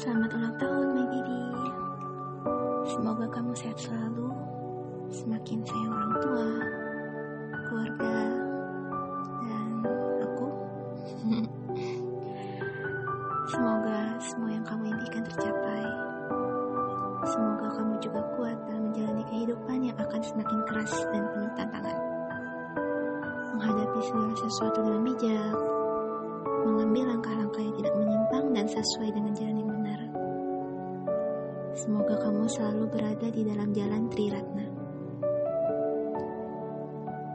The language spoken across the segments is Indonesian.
Selamat ulang tahun, my baby. Semoga kamu sehat selalu, semakin sayang orang tua, keluarga, dan aku. Semoga semua yang kamu impikan tercapai. Semoga kamu juga kuat dalam menjalani kehidupan yang akan semakin keras dan penuh tantangan. Menghadapi segala sesuatu dengan bijak, mengambil langkah-langkah yang tidak menyimpang dan sesuai dengan jalan yang benar. Semoga kamu selalu berada di dalam jalan Triratna.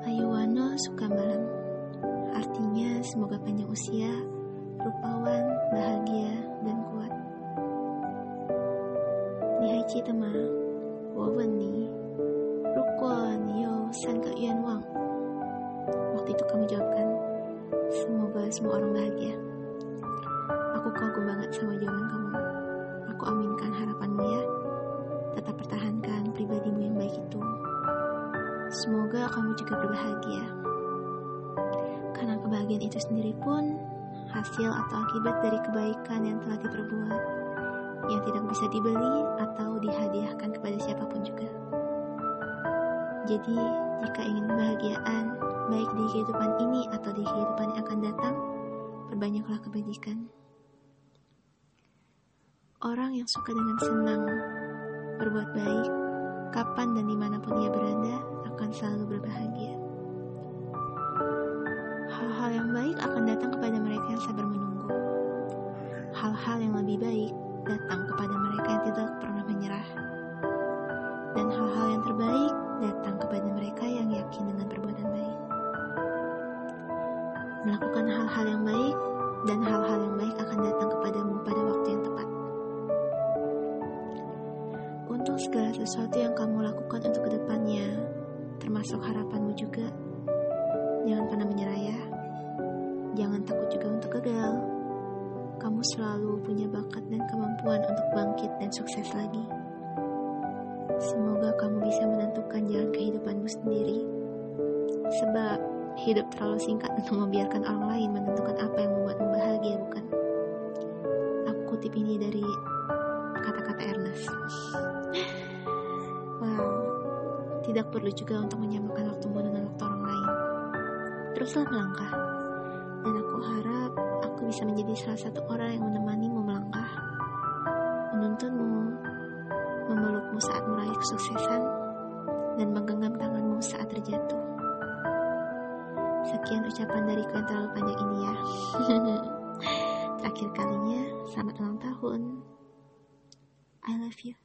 Ayuwano suka malam. Artinya semoga panjang usia, rupawan, bahagia, dan kuat. Nihai Citama, semua orang bahagia. Aku kagum banget sama jawaban kamu. Aku aminkan harapanmu ya. Tetap pertahankan pribadimu yang baik itu. Semoga kamu juga berbahagia. Karena kebahagiaan itu sendiri pun hasil atau akibat dari kebaikan yang telah diperbuat, yang tidak bisa dibeli atau dihadiahkan kepada siapa pun juga. Jadi, jika ingin kebahagiaan, baik di kehidupan ini atau di kehidupan yang akan datang, perbanyaklah kebajikan. Orang yang suka dengan senang berbuat baik, kapan dan di mana pun ia berada, akan selalu berbahagia. Hal-hal yang baik akan datang kepada mereka yang sabar menunggu. Hal-hal yang lebih baik datang Melakukan hal-hal yang baik dan hal-hal yang baik akan datang kepadamu pada waktu yang tepat. Untuk segala sesuatu yang kamu lakukan untuk ke depannya, termasuk harapanmu juga, jangan pernah menyerah ya. Jangan takut juga untuk gagal. Kamu selalu punya bakat dan kemampuan untuk bangkit dan sukses lagi. Semoga kamu bisa menentukan jalan kehidupanmu sendiri. Sebab hidup terlalu singkat untuk membiarkan orang lain menentukan apa yang membuatmu bahagia, bukan? Aku kutip ini dari kata-kata Ernest. Wow, tidak perlu juga untuk menyamakan waktumu dengan waktu orang lain. Teruslah melangkah, dan aku harap aku bisa menjadi salah satu orang yang menemanimu melangkah, menuntunmu, memelukmu saat meraih kesuksesan, dan menggenggam tanganmu saat. Sekian ucapan dariku yang terlalu panjang ini ya. Terakhir kalinya, selamat ulang tahun. I love you.